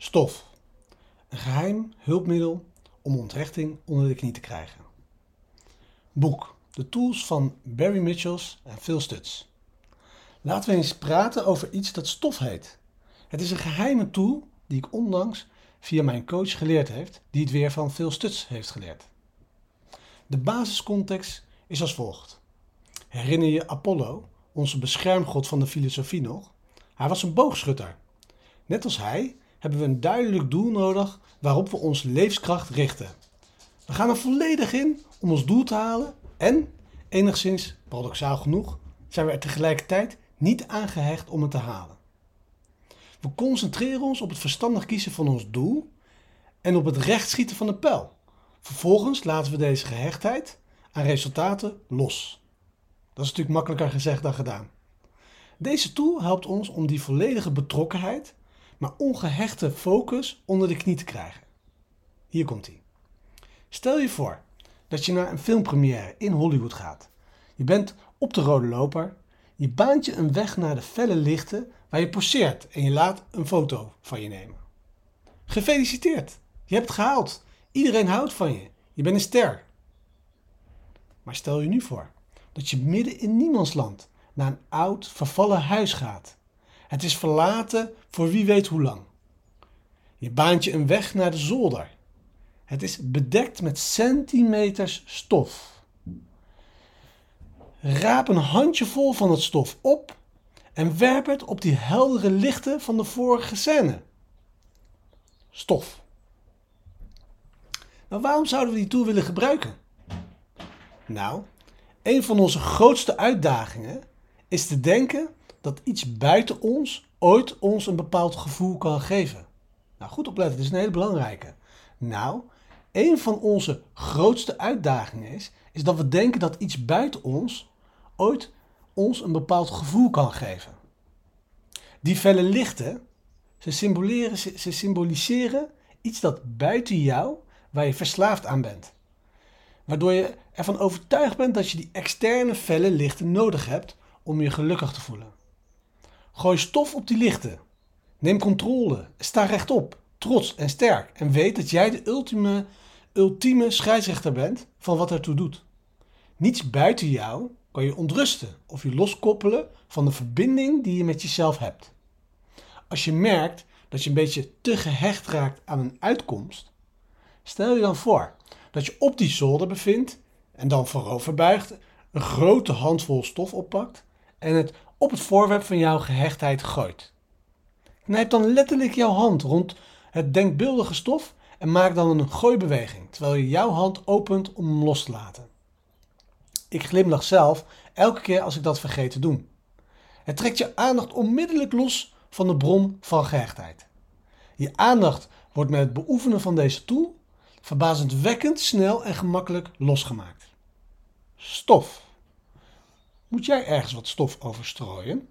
Stof. Een geheim hulpmiddel om onthechting onder de knie te krijgen. Boek. De tools van Barry Mitchells en Phil Stutz. Laten we eens praten over iets dat stof heet. Het is een geheime tool die ik onlangs via mijn coach geleerd heeft, die het weer van Phil Stutz heeft geleerd. De basiscontext is als volgt. Herinner je Apollo, onze beschermgod van de filosofie nog? Hij was een boogschutter. Net als hij hebben we een duidelijk doel nodig waarop we onze levenskracht richten. We gaan er volledig in om ons doel te halen en, enigszins paradoxaal genoeg, zijn we er tegelijkertijd niet aangehecht om het te halen. We concentreren ons op het verstandig kiezen van ons doel en op het recht schieten van de pijl. Vervolgens laten we deze gehechtheid aan resultaten los. Dat is natuurlijk makkelijker gezegd dan gedaan. Deze tool helpt ons om die volledige betrokkenheid maar ongehechte focus onder de knie te krijgen. Hier komt hij. Stel je voor dat je naar een filmpremière in Hollywood gaat. Je bent op de rode loper, je baant je een weg naar de felle lichten waar je poseert en je laat een foto van je nemen. Gefeliciteerd, je hebt het gehaald. Iedereen houdt van je. Je bent een ster. Maar stel je nu voor dat je midden in niemandsland naar een oud, vervallen huis gaat het is verlaten voor wie weet hoe lang. Je baant je een weg naar de zolder. Het is bedekt met centimeters stof. Raap een handjevol van het stof op en werp het op die heldere lichten van de vorige scène. Stof. Maar waarom zouden we die tool willen gebruiken? Nou, een van onze grootste uitdagingen is te denken dat iets buiten ons ooit ons een bepaald gevoel kan geven. Nou, goed opletten, dit is een hele belangrijke. Nou, een van onze grootste uitdagingen is, is dat we denken dat iets buiten ons ooit ons een bepaald gevoel kan geven. Die felle lichten, ze, symboliseren, ze symboliseren iets dat buiten jou, waar je verslaafd aan bent. Waardoor je ervan overtuigd bent dat je die externe felle lichten nodig hebt om je gelukkig te voelen. Gooi stof op die lichten. Neem controle. Sta rechtop, trots en sterk. En weet dat jij de ultieme, ultieme scheidsrechter bent van wat ertoe doet. Niets buiten jou kan je ontrusten of je loskoppelen van de verbinding die je met jezelf hebt. Als je merkt dat je een beetje te gehecht raakt aan een uitkomst, stel je dan voor dat je op die zolder bevindt en dan voorover buigt, een grote handvol stof oppakt en het op het voorwerp van jouw gehechtheid gooit. Knijp dan letterlijk jouw hand rond het denkbeeldige stof en maak dan een gooibeweging, terwijl je jouw hand opent om hem los te laten. Ik glimlach zelf elke keer als ik dat vergeet te doen. Het trekt je aandacht onmiddellijk los van de bron van gehechtheid. Je aandacht wordt met het beoefenen van deze tool verbazendwekkend snel en gemakkelijk losgemaakt. Stof. Moet jij ergens wat stof over strooien?